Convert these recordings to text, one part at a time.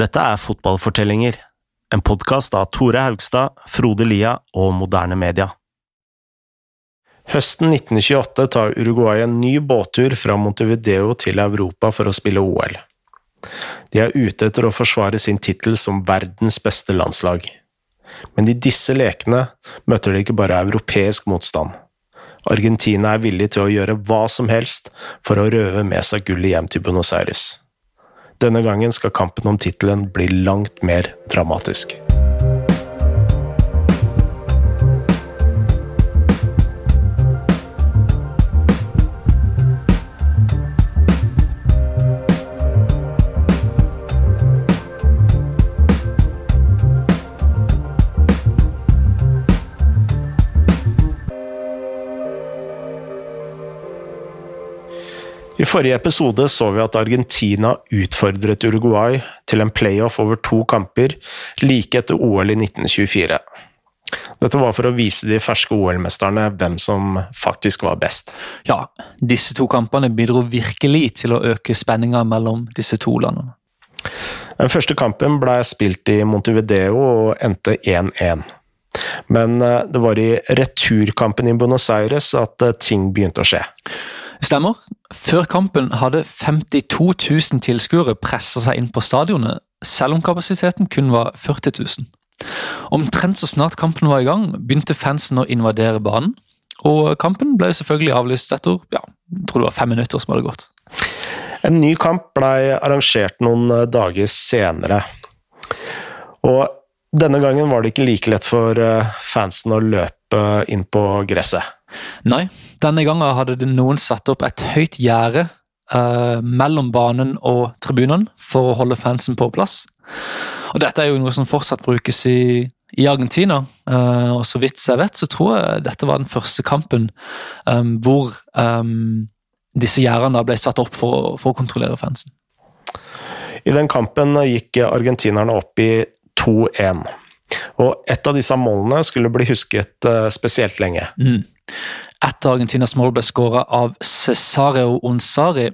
Dette er Fotballfortellinger, en podkast av Tore Haugstad, Frode Lia og Moderne Media. Høsten 1928 tar Uruguay en ny båttur fra Montevideo til Europa for å spille OL. De er ute etter å forsvare sin tittel som verdens beste landslag. Men i disse lekene møter de ikke bare europeisk motstand. Argentina er villig til å gjøre hva som helst for å røve med seg gullet hjem til Buenos Aires. Denne gangen skal kampen om tittelen bli langt mer dramatisk. I forrige episode så vi at Argentina utfordret Uruguay til en playoff over to kamper like etter OL i 1924. Dette var for å vise de ferske OL-mesterne hvem som faktisk var best. Ja, disse to kampene bidro virkelig til å øke spenninga mellom disse to landene. Den første kampen ble spilt i Montevideo og endte 1-1. Men eh, det var i returkampen i Buenos Aires at eh, ting begynte å skje. Stemmer. Før kampen hadde 52 000 tilskuere pressa seg inn på stadionet, selv om kapasiteten kun var 40 000. Omtrent så snart kampen var i gang, begynte fansen å invadere banen. Og kampen ble selvfølgelig avlyst etter ja, jeg tror det var fem minutter som hadde gått. En ny kamp ble arrangert noen dager senere. Og denne gangen var det ikke like lett for eh, fansen å løpe inn på gresset. Nei, denne gangen hadde det noen satt opp et høyt gjerde uh, mellom banen og tribunen for å holde fansen på plass. Og Dette er jo noe som fortsatt brukes i, i Argentina. Uh, og Så vidt jeg vet, så tror jeg dette var den første kampen um, hvor um, disse gjerdene ble satt opp for, for å kontrollere fansen. I den kampen gikk argentinerne opp i 2-1. Og et av disse målene skulle bli husket spesielt lenge. Mm. Etter Argentinas mål ble skåra av Cesareo Onsari.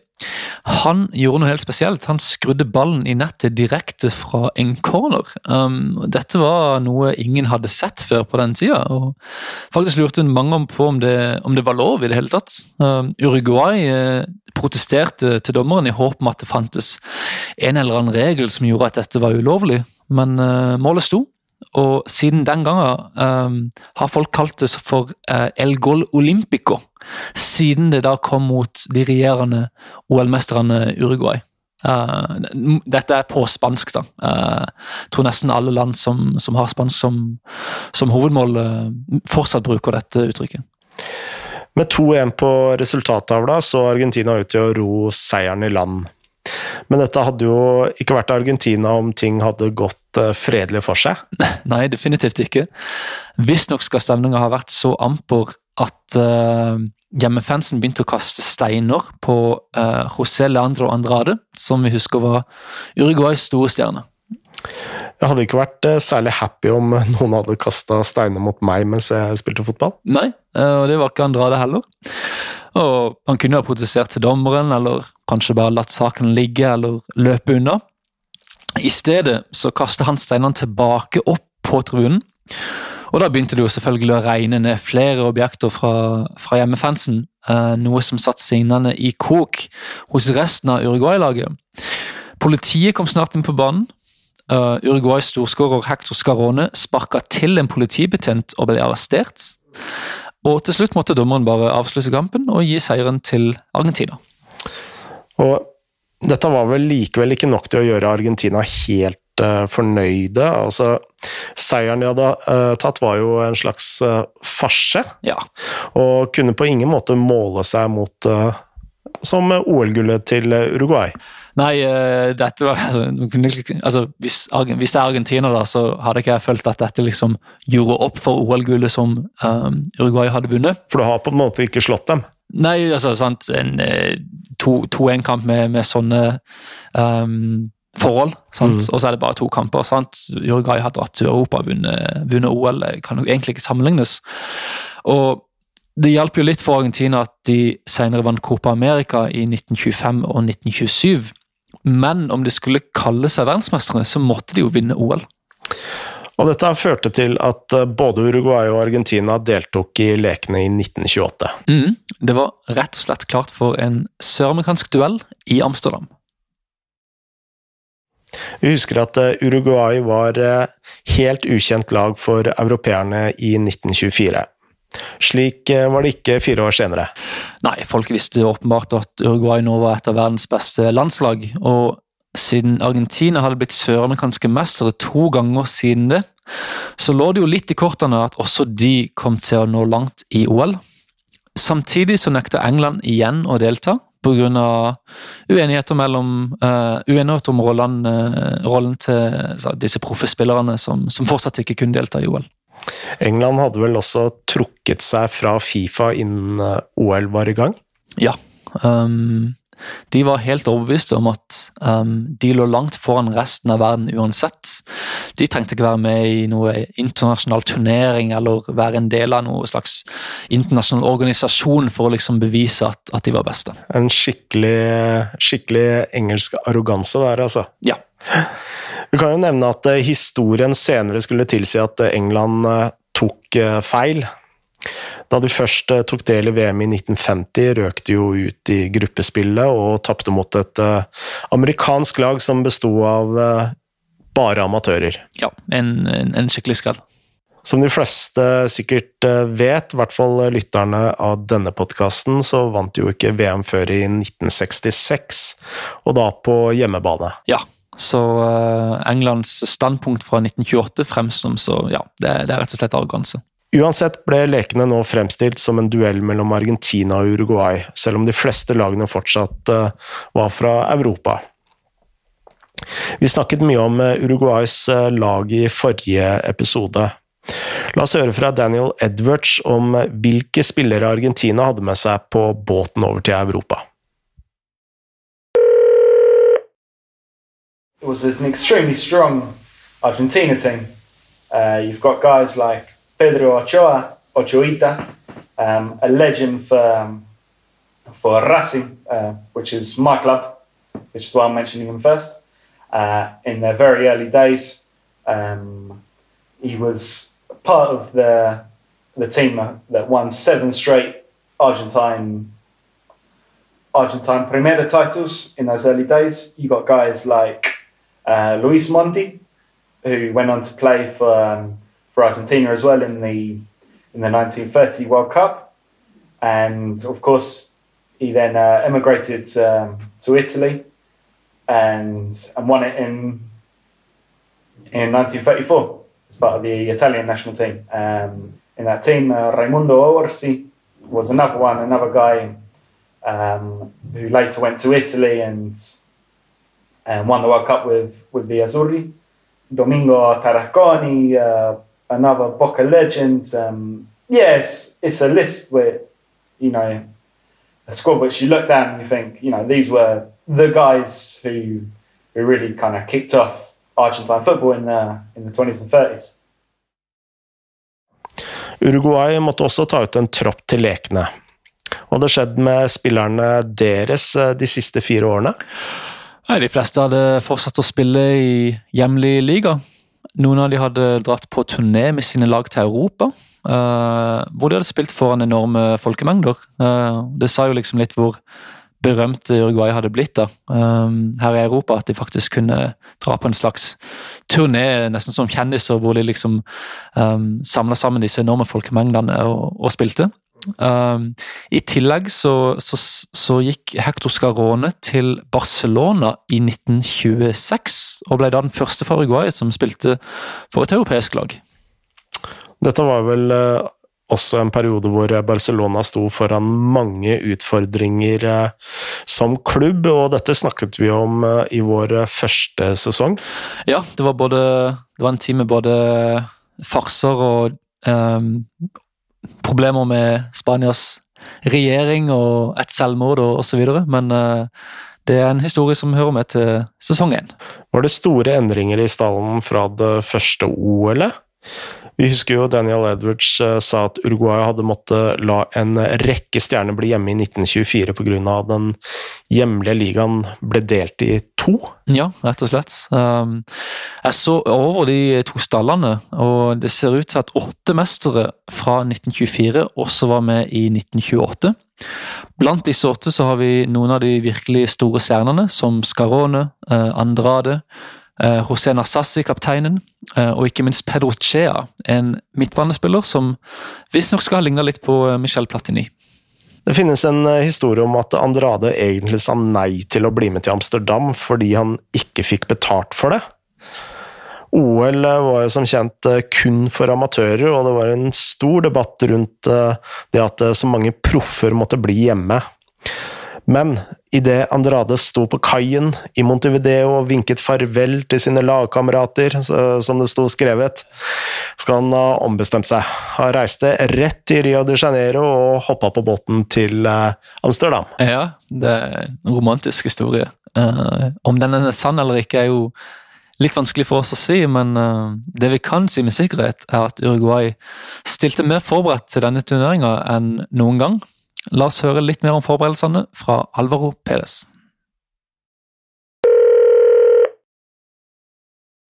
Han gjorde noe helt spesielt. Han skrudde ballen i nettet direkte fra en corner. Um, dette var noe ingen hadde sett før på den tida. og Faktisk lurte mange på om det, om det var lov i det hele tatt. Um, Uruguay uh, protesterte til dommeren i håp om at det fantes en eller annen regel som gjorde at dette var ulovlig, men uh, målet sto. Og siden den gangen um, har folk kalt det for uh, El Gol Olympico. Siden det da kom mot de regjerende OL-mesterne Uruguay. Uh, dette er på spansk, da. Uh, jeg tror nesten alle land som, som har spansk som, som hovedmål, fortsatt bruker dette uttrykket. Med 2-1 på resultattavla så Argentina ut til å ro seieren i land. Men dette hadde jo ikke vært Argentina om ting hadde gått fredelig for seg? Nei, definitivt ikke. Visstnok skal stemninga ha vært så amper at uh, hjemmefansen begynte å kaste steiner på uh, José Leandro Andrade, som vi husker var Uruguays store stjerne. Jeg hadde ikke vært særlig happy om noen hadde kasta steiner mot meg mens jeg spilte fotball. Nei, og det var ikke Andrade heller. Og Han kunne ha protestert til dommeren, eller kanskje bare latt saken ligge eller løpe unna. I stedet så kastet han steinene tilbake opp på tribunen. Og da begynte det jo selvfølgelig å regne ned flere objekter fra, fra hjemmefansen. Eh, noe som satte signene i kok hos resten av Uruguay-laget. Politiet kom snart inn på banen. Uh, Uruguays storskårer Hector Scarone sparka til en politibetjent og ble arrestert. Og til slutt måtte dommeren bare avslutte kampen og gi seieren til Argentina. Og dette var vel likevel ikke nok til å gjøre Argentina helt uh, fornøyde. Altså, seieren de hadde uh, tatt var jo en slags uh, farse, ja. og kunne på ingen måte måle seg mot som OL-gullet til Uruguay. Nei, dette var altså, altså hvis, hvis, det er Argentina, da, så hadde ikke jeg følt at dette liksom gjorde opp for OL-gullet som um, Uruguay hadde vunnet. For du har på en måte ikke slått dem? Nei, altså sant, en 2-1-kamp med, med, sånne um, forhold. Mm. Og så er det bare to kamper. sant? Uruguay har dratt til Europa vunnet, vunnet OL. Kan jo egentlig ikke sammenlignes. Og det hjalp jo litt for Argentina at de senere vant Copa America i 1925 og 1927. men om de skulle kalle seg verdensmestere, så måtte de jo vinne OL. Og dette førte til at eh, både Uruguay og Argentina deltok i lekene i 1928. Mm, det var rett og slett klart for en søramerikansk duell i Amsterdam. Vi husker at eh, Uruguay var eh, helt ukjent lag for europeerne i 1924. Slik var det ikke fire år senere. Nei, folk visste åpenbart at Uruguay nå var et av verdens beste landslag. Og siden Argentina hadde blitt søramerikanske mestere to ganger siden det, så lå det jo litt i kortene at også de kom til å nå langt i OL. Samtidig så nekta England igjen å delta pga. uenigheter mellom uh, uenighet om rollen, uh, rollen til så, disse proffe spillerne som, som, fortsatt ikke kunne delta i OL. England hadde vel også trukket seg fra Fifa innen eh, OL var i gang? Ja. Um, de var helt overbeviste om at um, de lå langt foran resten av verden uansett. De trengte ikke være med i noe internasjonal turnering eller være en del av noe slags internasjonal organisasjon for å liksom bevise at, at de var beste. En skikkelig, skikkelig engelsk arroganse der, altså. Ja. Vi kan jo nevne at eh, historien senere skulle tilsi at England eh, tok eh, feil. Da de først eh, tok del i VM i 1950, røk de jo ut i gruppespillet og tapte mot et uh, amerikansk lag som besto av uh, bare amatører. Ja, en, en, en skikkelig skall. Som de fleste sikkert vet, i hvert fall lytterne av denne podkasten, så vant de jo ikke VM før i 1966, og da på hjemmebane. Ja, så Englands standpunkt fra 1928 fremstår som så ja, det, det er rett og slett arroganse. Uansett ble lekene nå fremstilt som en duell mellom Argentina og Uruguay, selv om de fleste lagene fortsatt eh, var fra Europa. Vi snakket mye om eh, Uruguays eh, lag i forrige episode. La oss høre fra Daniel Edwards om hvilke spillere Argentina hadde med seg på båten over til Europa. It was an extremely strong Argentina team. Uh, you've got guys Pedro Ochoa, Ochoita, um, a legend for, um, for Racing, uh, which is my club, which is why I'm mentioning him first. Uh, in their very early days, um, he was part of the the team that won seven straight Argentine Argentine Primera titles in those early days. You got guys like uh, Luis Monti, who went on to play for um, for Argentina as well in the in the 1930 World Cup, and of course he then uh, emigrated um, to Italy and and won it in in 1934 as part of the Italian national team. Um, in that team, uh, Raimundo Orsi was another one, another guy um, who later went to Italy and and won the World Cup with with the Azzurri. Domingo Tarasconi, uh, another Boca legend. Um, yes, it's a list where, you know, a squad which you look down and you think, you know, these were the guys who who really kind of kicked off Argentine football in the in the 20s and 30s. Uruguay måtte også ta ut en tropp til lekene. Hva hadde skjedd med spillerne deres eh, de siste fire årene? Nei, De fleste hadde fortsatt å spille i hjemlig liga. Noen av de hadde dratt på turné med sine lag til Europa. Uh, hvor de hadde spilt foran enorme folkemengder. Uh, det sa jo liksom litt hvor berømt Uruguay hadde blitt da, um, her i Europa. At de faktisk kunne dra på en slags turné, nesten som kjendiser, hvor de liksom um, samla sammen disse enorme folkemengdene og, og spilte. Um, I tillegg så, så, så, gikk Hector Scarone til Barcelona i 1926, og ble da den første fra Uruguay som spilte for et europeisk lag. Dette var vel uh, også en periode hvor Barcelona sto foran mange utfordringer uh, som klubb, og dette snakket vi om uh, i vår første sesong. Ja, det var, både, det var en tid med både farser og um, problemer med Spanias regjering og et selvmord og osv., men uh, det er en historie som hører med til sesong én. Var det store endringer i stallen fra det første OL-et? Vi husker jo Daniel Edwards uh, sa at Uruguay hadde måttet la en rekke stjerner bli hjemme i 1924 pga. den hjemlige ligaen ble delt i to. Ja, rett og slett. Um, jeg så over de to stallene, og det ser ut til at åtte mestere fra 1924 også var med i 1928. Blant disse åtte så har vi noen av de virkelig store stjernene, som Scarone, uh, Andrade, uh, José Nassassi, kapteinen, uh, og ikke minst Pedro Chea, en midtbanespiller som visstnok skal ha ligna litt på Michel Platini. Det finnes en historie om at Andrade egentlig sa nei til å bli med til Amsterdam fordi han ikke fikk betalt for det. OL var jo som kjent eh, kun for amatører, og det var en stor debatt rundt eh, det at eh, så mange proffer måtte bli hjemme. Men idet Andrade sto på kaien i Montevideo og vinket farvel til sine lagkamerater, som det sto skrevet, skal han ha ombestemt seg. Han reiste rett til Rio de Janeiro og hoppa på båten til Amsterdam. Ja, det er en romantisk historie. om den er sann eller ikke, er jo litt vanskelig for oss å si, men uh, det vi kan si med sikkerhet, er at Uruguay stilte mer forberedt til denne turneringa enn noen gang. La oss høre litt mer om forberedelsene fra Alvaro Perez.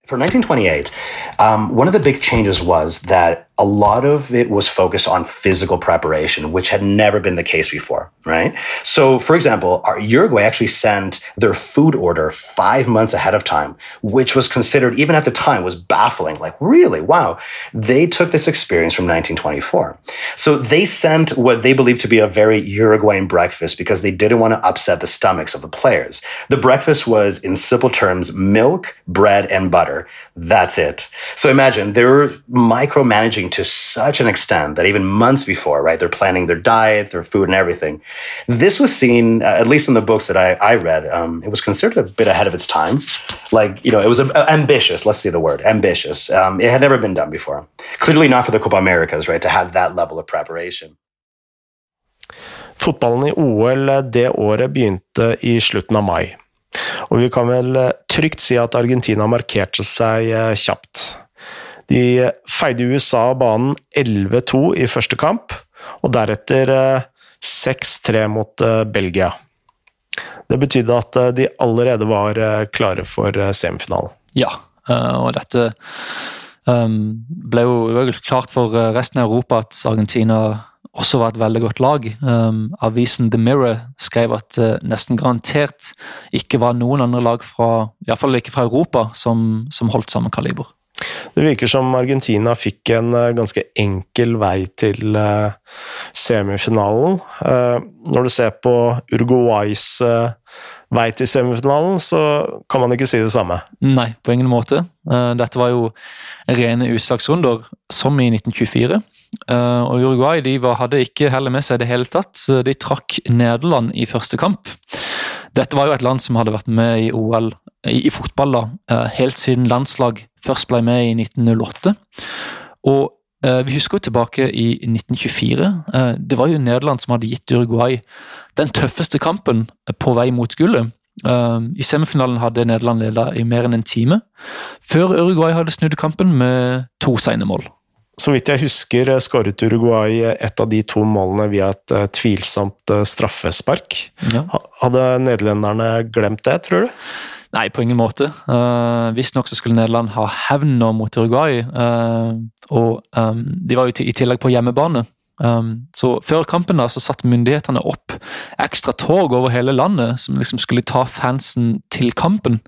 For 1928, um, one of the big changes was that a lot of it was focused on physical preparation, which had never been the case before, right? So, for example, Uruguay actually sent their food order five months ahead of time, which was considered, even at the time, was baffling. Like, really? Wow. They took this experience from 1924. So they sent what they believed to be a very Uruguayan breakfast because they didn't want to upset the stomachs of the players. The breakfast was, in simple terms, milk, bread, and butter. That's it. So imagine they were micromanaging to such an extent that even months before, right, they're planning their diet, their food, and everything. This was seen, uh, at least in the books that I, I read, um, it was considered a bit ahead of its time. Like, you know, it was a, a, ambitious, let's see the word, ambitious. Um, it had never been done before. Clearly not for the Copa Americas, right, to have that level of preparation. Fotballen i OL det året begynte i slutten av mai, og vi kan vel trygt si at Argentina markerte seg kjapt. De feide USA banen 11-2 i første kamp, og deretter 6-3 eh, mot eh, Belgia. Det betydde at eh, de allerede var klare for semifinalen. Ja, og dette ehm, ble jo klart for resten av Europa at Argentina også var et veldig godt lag. Um, avisen The Mirror skrev at uh, nesten garantert ikke var noen andre lag fra, i hvert fall ikke fra Europa som, som holdt samme kaliber. Det virker som Argentina fikk en eh, ganske enkel vei til eh, semifinalen. Eh, når du ser på Uruguays vei til semifinalen, så kan man ikke si det samme. Nei, på ingen måte. Dette var jo rene utslagsrunder, som i 1924. Og Uruguay de var, hadde ikke heller med seg det hele tatt. De trakk Nederland i første kamp. Dette var jo et land som hadde vært med i OL i, i fotball da, helt siden landslag først ble med i 1908. Og eh, vi husker jo tilbake i 1924. Eh, det var jo Nederland som hadde gitt Uruguay den tøffeste kampen på vei mot gullet. Eh, I semifinalen hadde Nederland ledet i mer enn en time, før Uruguay hadde snudd kampen med to sene mål. Så vidt jeg husker, skåret Uruguay et av de to målene via et tvilsomt straffespark. Ja. Hadde nederlenderne glemt det, tror du? Nei, på ingen måte. Uh, Visstnok skulle Nederland ha hevn nå mot Uruguay, uh, og um, de var jo i tillegg på hjemmebane. Um, så Før kampen da, så satte myndighetene opp ekstra tog over hele landet som liksom skulle ta fansen til kampen.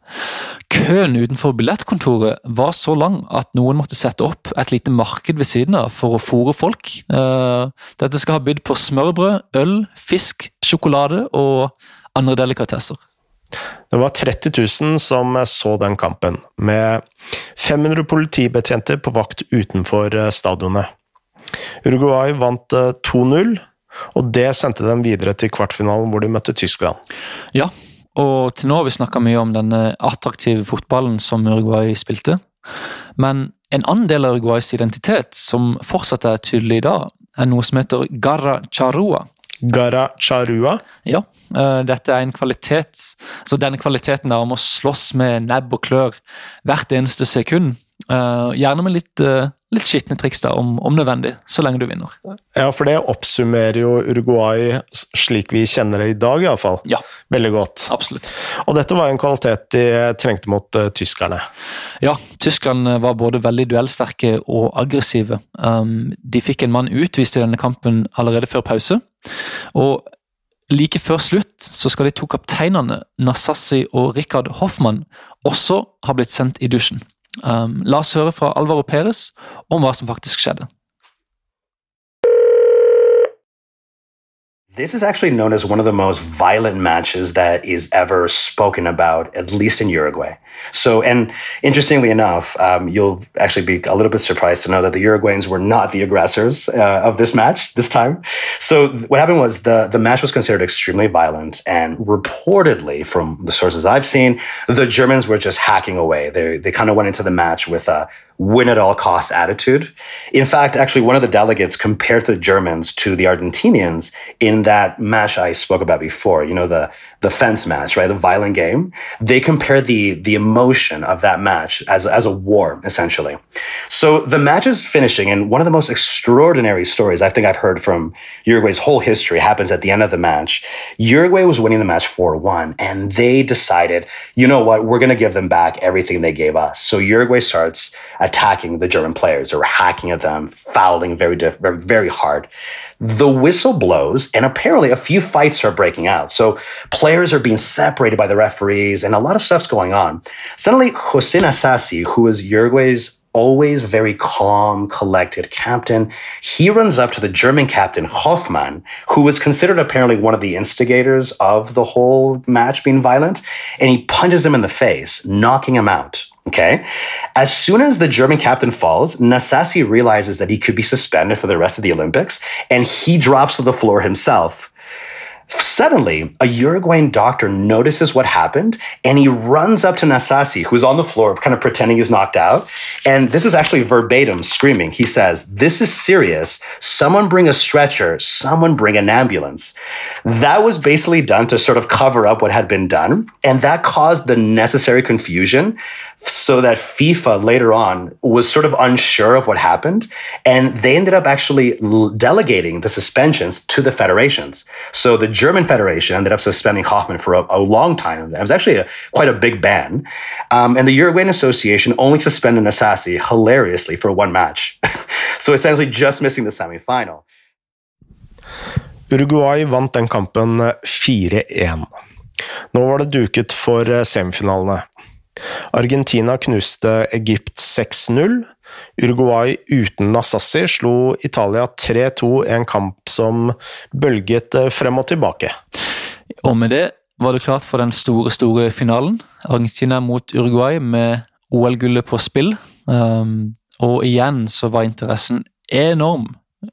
Køen utenfor billettkontoret var så lang at noen måtte sette opp et lite marked ved siden av for å fòre folk. Uh, dette skal ha bydd på smørbrød, øl, fisk, sjokolade og andre delikatesser. Det var 30 000 som så den kampen, med 500 politibetjenter på vakt utenfor eh, stadionet. Uruguay vant 2-0, eh, og det sendte dem videre til kvartfinalen, hvor de møtte Tyskland. Ja, og til nå har vi snakka mye om den attraktive fotballen som Uruguay spilte. Men en annen del av Uruguays identitet, som fortsatt er tydelig i dag, er noe som heter garra charua. Garra charua? Ja, Eh, dette er en kvalitet Så Denne kvaliteten der om å slåss med nebb og klør hvert eneste sekund. Eh, gjerne med litt eh, litt skitne triks da, om, om, nødvendig, så lenge du vinner. Ja, for det oppsummerer jo Uruguay slik vi kjenner det i dag, iallfall. Ja. Veldig godt. Absolutt. Og dette var en kvalitet de trengte mot tyskerne. Ja, Tyskland var både veldig duellsterke og aggressive. Um, de fikk en mann utvist i denne kampen allerede før pause. Og like før slutt så skal de to kapteinene, Nassassi og Rikard Hoffmann, også ha blitt sendt i dusjen. Um, la oss høre fra Alvaro Perez om hva som faktisk skjedde. This is actually known as one of the most violent matches that is ever spoken about, at least in Uruguay. So, and interestingly enough, um, you'll actually be a little bit surprised to know that the Uruguayans were not the aggressors uh, of this match this time. So, what happened was the the match was considered extremely violent, and reportedly, from the sources I've seen, the Germans were just hacking away. They they kind of went into the match with a win at all cost attitude. In fact, actually, one of the delegates compared the Germans to the Argentinians in that match I spoke about before. You know, the the fence match, right? The violent game. They compared the the emotion of that match as as a war, essentially. So the match is finishing, and one of the most extraordinary stories I think I've heard from Uruguay's whole history happens at the end of the match. Uruguay was winning the match four one, and they decided, you know what, we're going to give them back everything they gave us. So Uruguay starts attacking the German players or hacking at them, fouling very diff- very hard. The whistle blows, and apparently a few fights are breaking out. So players are being separated by the referees, and a lot of stuff's going on. Suddenly, Jose Asasi, who is Uruguay's always very calm, collected captain. He runs up to the German captain, Hoffmann, who was considered apparently one of the instigators of the whole match being violent, and he punches him in the face, knocking him out. Okay. As soon as the German captain falls, Nasasi realizes that he could be suspended for the rest of the Olympics, and he drops to the floor himself. Suddenly, a Uruguayan doctor notices what happened and he runs up to Nasasi, who's on the floor, kind of pretending he's knocked out. And this is actually verbatim screaming. He says, This is serious. Someone bring a stretcher. Someone bring an ambulance. That was basically done to sort of cover up what had been done. And that caused the necessary confusion so that FIFA later on was sort of unsure of what happened. And they ended up actually delegating the suspensions to the federations. So the German Federation ended up suspending Hoffman for a, a long time. It was actually a, quite a big ban. Um, and the Uruguayan Association only suspended Nasasi hilariously for one match. so essentially just missing the semifinal. Uruguay vant den kampen 4-1. Nå var det duket for eh, semifinalene. Argentina knuste Egypt 6-0. Uruguay uten Nassassi slo Italia 3-2 i en kamp som bølget eh, frem og tilbake. Og med det var det klart for den store, store finalen. Argentina mot Uruguay med OL-gullet på spill. Um, og igjen så var interessen enorm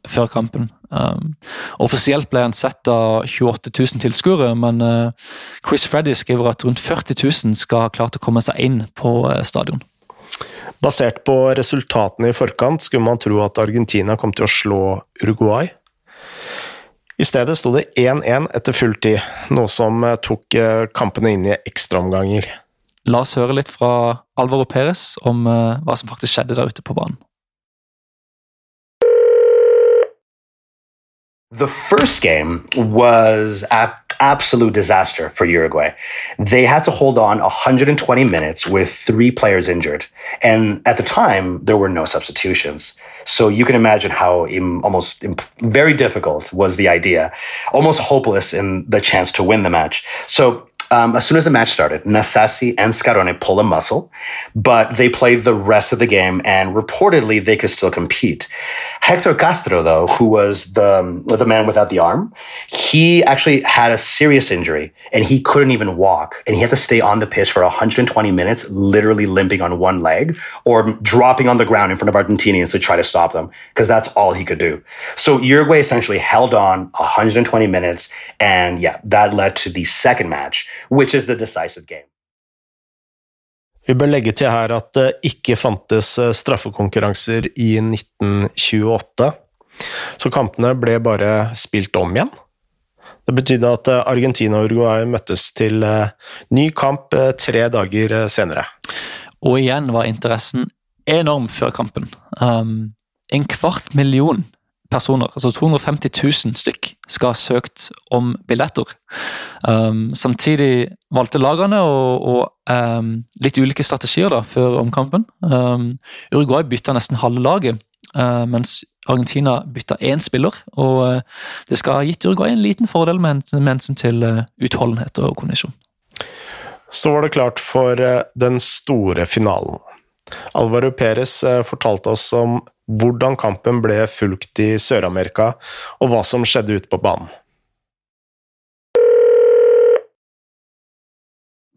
før kampen. Um, offisielt ble han sett av 28 000 tilskuere, men uh, Chris Freddy skriver at rundt 40 000 skal ha klart å komme seg inn på uh, stadion. Basert på resultatene i forkant skulle man tro at Argentina kom til å slå Uruguay. I stedet sto det 1-1 etter full tid, noe som uh, tok kampene inn i ekstraomganger. La oss høre litt fra Alvaro Perez om hva som faktisk skjedde der ute på banen. The first game was an absolute disaster for Uruguay. They had to hold on 120 minutes with three players injured. And at the time, there were no substitutions. So you can imagine how Im- almost very difficult was the idea, almost hopeless in the chance to win the match. So um, as soon as the match started, Nassasi and Scarone pull a muscle, but they played the rest of the game, and reportedly they could still compete. Hector Castro, though, who was the the man without the arm, he actually had a serious injury, and he couldn't even walk, and he had to stay on the pitch for 120 minutes, literally limping on one leg or dropping on the ground in front of Argentinians to try to stop them, because that's all he could do. So Uruguay essentially held on 120 minutes, and yeah, that led to the second match which is the decisive game. Vi bør legge til her at det ikke fantes straffekonkurranser i 1928, så kampene ble bare spilt om igjen. Det betydde at Argentina og Uruguay møttes til ny kamp tre dager senere. Og igjen var interessen enorm før kampen. Um, en kvart million personer, altså 250 000 stykk, skal ha søkt om billetter. Um, samtidig valgte lagene og, og um, litt ulike strategier da, før omkampen. Um, Uruguay bytta nesten halve laget, uh, mens Argentina bytta én spiller. Og uh, det skal ha gitt Uruguay en liten fordel med hensyn til uh, utholdenhet og kondisjon. Så var det klart for den store finalen. Alvaro Perez fortalte oss om hvordan kampen ble fulgt i Sør-Amerika, og hva som skjedde ute på banen.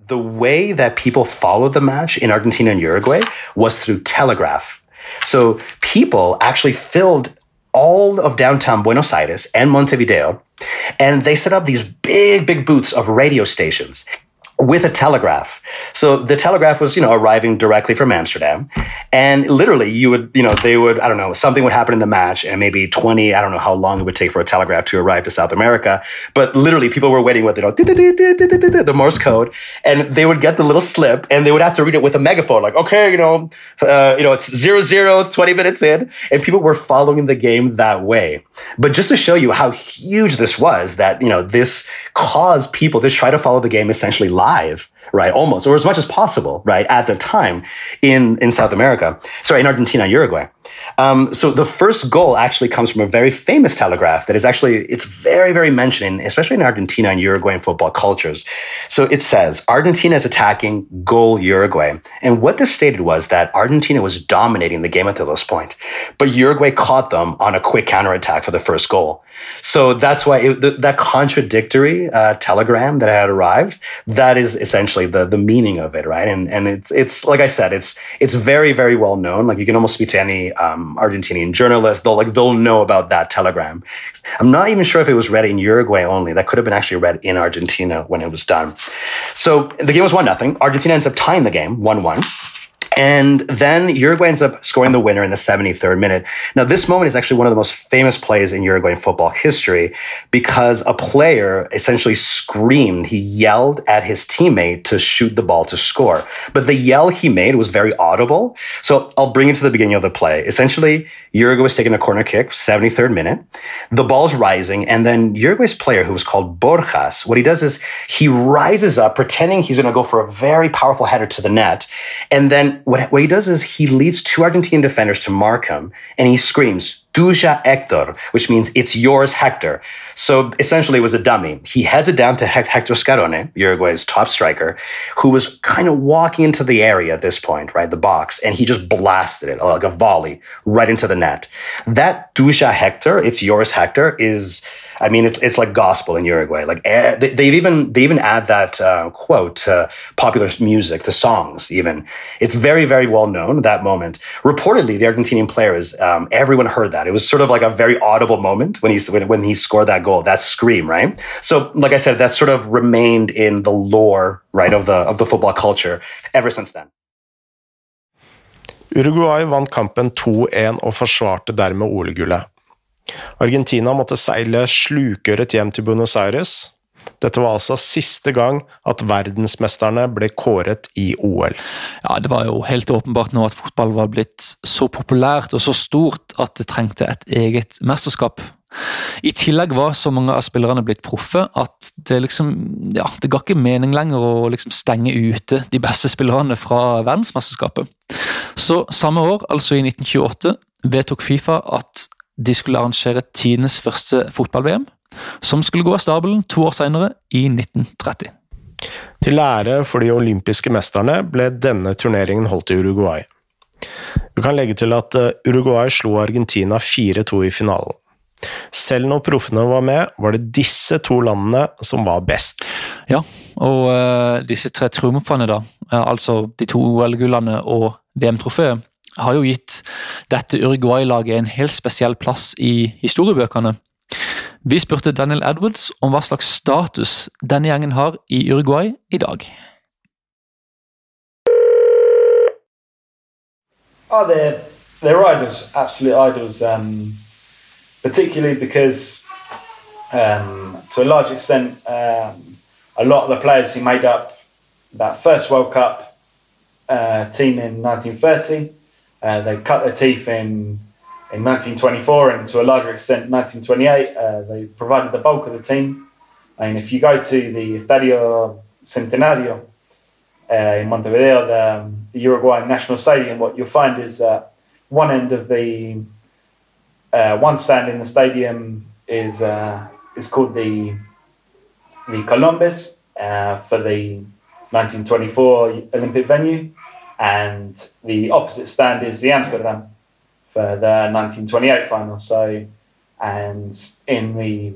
The way that people followed the match in Argentina and Uruguay was through telegraph. So people actually filled all of downtown Buenos Aires and Montevideo, and they set up these big, big booths of radio stations with a telegraph. So the telegraph was, you know, arriving directly from Amsterdam. And literally you would, you know, they would, I don't know, something would happen in the match and maybe 20, I don't know how long it would take for a telegraph to arrive to South America. But literally people were waiting with, you know, the Morse code and they would get the little slip and they would have to read it with a megaphone, like, okay, you know, uh, you know, it's zero, zero, 20 minutes in. And people were following the game that way. But just to show you how huge this was, that, you know, this caused people to try to follow the game essentially live live right almost or as much as possible right at the time in in south america. Sorry in argentina uruguay um, so the first goal actually comes from a very famous telegraph that is actually it's very very mentioned, especially in Argentina and Uruguayan football cultures. So it says Argentina is attacking goal Uruguay, and what this stated was that Argentina was dominating the game until this point, but Uruguay caught them on a quick counterattack for the first goal. So that's why it, that contradictory uh, telegram that had arrived that is essentially the the meaning of it, right? And and it's it's like I said, it's it's very very well known. Like you can almost speak to any um, Argentinian journalists, they'll like they'll know about that telegram. I'm not even sure if it was read in Uruguay only. That could have been actually read in Argentina when it was done. So the game was one nothing. Argentina ends up tying the game one one. And then Uruguay ends up scoring the winner in the 73rd minute. Now, this moment is actually one of the most famous plays in Uruguayan football history because a player essentially screamed, he yelled at his teammate to shoot the ball to score. But the yell he made was very audible. So I'll bring it to the beginning of the play. Essentially, Uruguay was taking a corner kick, 73rd minute. The ball's rising, and then Uruguay's player, who was called Borjas, what he does is he rises up, pretending he's going to go for a very powerful header to the net. And then what, what he does is he leads two Argentine defenders to mark him, and he screams, Duja Hector, which means it's yours, Hector. So essentially, it was a dummy. He heads it down to Hector Scarone, Uruguay's top striker, who was kind of walking into the area at this point, right, the box, and he just blasted it like a volley right into the net. That Duja Hector, it's yours, Hector, is I mean, it's it's like gospel in Uruguay. Like eh, they, they've even they even add that uh, quote to popular music, to songs. Even it's very very well known that moment. Reportedly, the Argentinian players, um, everyone heard that. It was sort of like a very audible moment when he when, when he scored that goal, that scream, right? So, like I said, that sort of remained in the lore, right, of the of the football culture ever since then. Uruguay vant kampen 2-1 og forsvarte dermed OL-gullet. Argentina måtte seile slukøret hjem til Buenos Aires. Dette var altså siste gang at verdensmesterne ble kåret i OL. Ja, Det var jo helt åpenbart nå at fotball var blitt så populært og så stort at det trengte et eget mesterskap. I tillegg var så mange av spillerne blitt proffe at det liksom, ja, det ga ikke mening lenger å liksom stenge ute de beste spillerne fra verdensmesterskapet. Så samme år, altså i 1928, vedtok Fifa at de skulle arrangere tidenes første fotball-VM, som skulle gå av stabelen to år senere, i 1930. Til ære for de olympiske mesterne ble denne turneringen holdt i Uruguay. Vi kan legge til at eh, Uruguay slo Argentina 4-2 i finalen. Selv når proffene var med, var det disse to landene som var best. Ja, og uh, disse tre triumfene, da, altså de to OL-gullene og VM-trofeet, har jo gitt dette Uruguay-laget en helt spesiell plass i historiebøkene. Vi spurte Daniel Edwards om hva slags status denne gjengen har i Uruguay i dag. Oh, they're, they're idols, absolute idols, um, particularly because, um, to a large extent, um, a lot of the players who made up that first World Cup uh, team in 1930 Uh, they cut their teeth in in 1924 and to a larger extent 1928. Uh, they provided the bulk of the team. And if you go to the Estadio Centenario uh, in Montevideo, the, um, the Uruguayan National Stadium, what you'll find is that one end of the uh, one stand in the stadium is uh, is called the the Columbus uh, for the 1924 Olympic venue, and the opposite stand is the Amsterdam for the 1928 final. So, and in the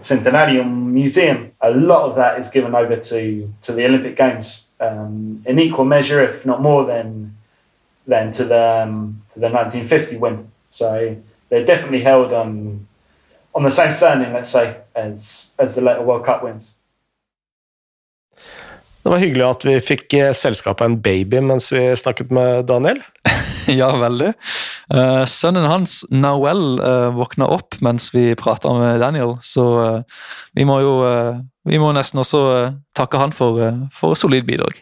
Centenarium Museum, a lot of that is given over to to the Olympic Games um, in equal measure, if not more than than to the um, to the 1950 win. So they're definitely held on on the same standing, let's say, as as the later World Cup wins. Det var hyggelig at vi fikk eh, selskap av en baby mens vi snakket med Daniel. ja, veldig. Uh, sønnen hans, Nawel, uh, våkna opp mens vi prata med Daniel, så uh, vi må jo Vi må nesten også takke han for, for solid bidrag.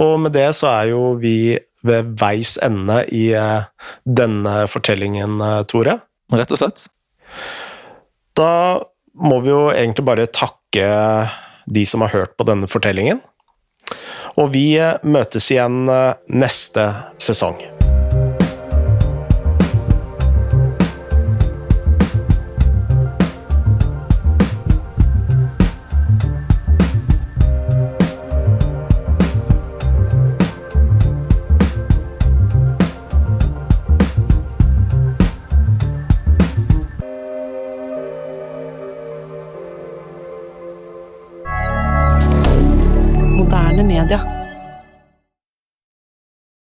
Og med det så er jo vi ved veis ende i denne fortellingen, Tore. Rett og slett. Da må vi jo egentlig bare takke de som har hørt på denne fortellingen. Og vi møtes igjen eh, neste sesong.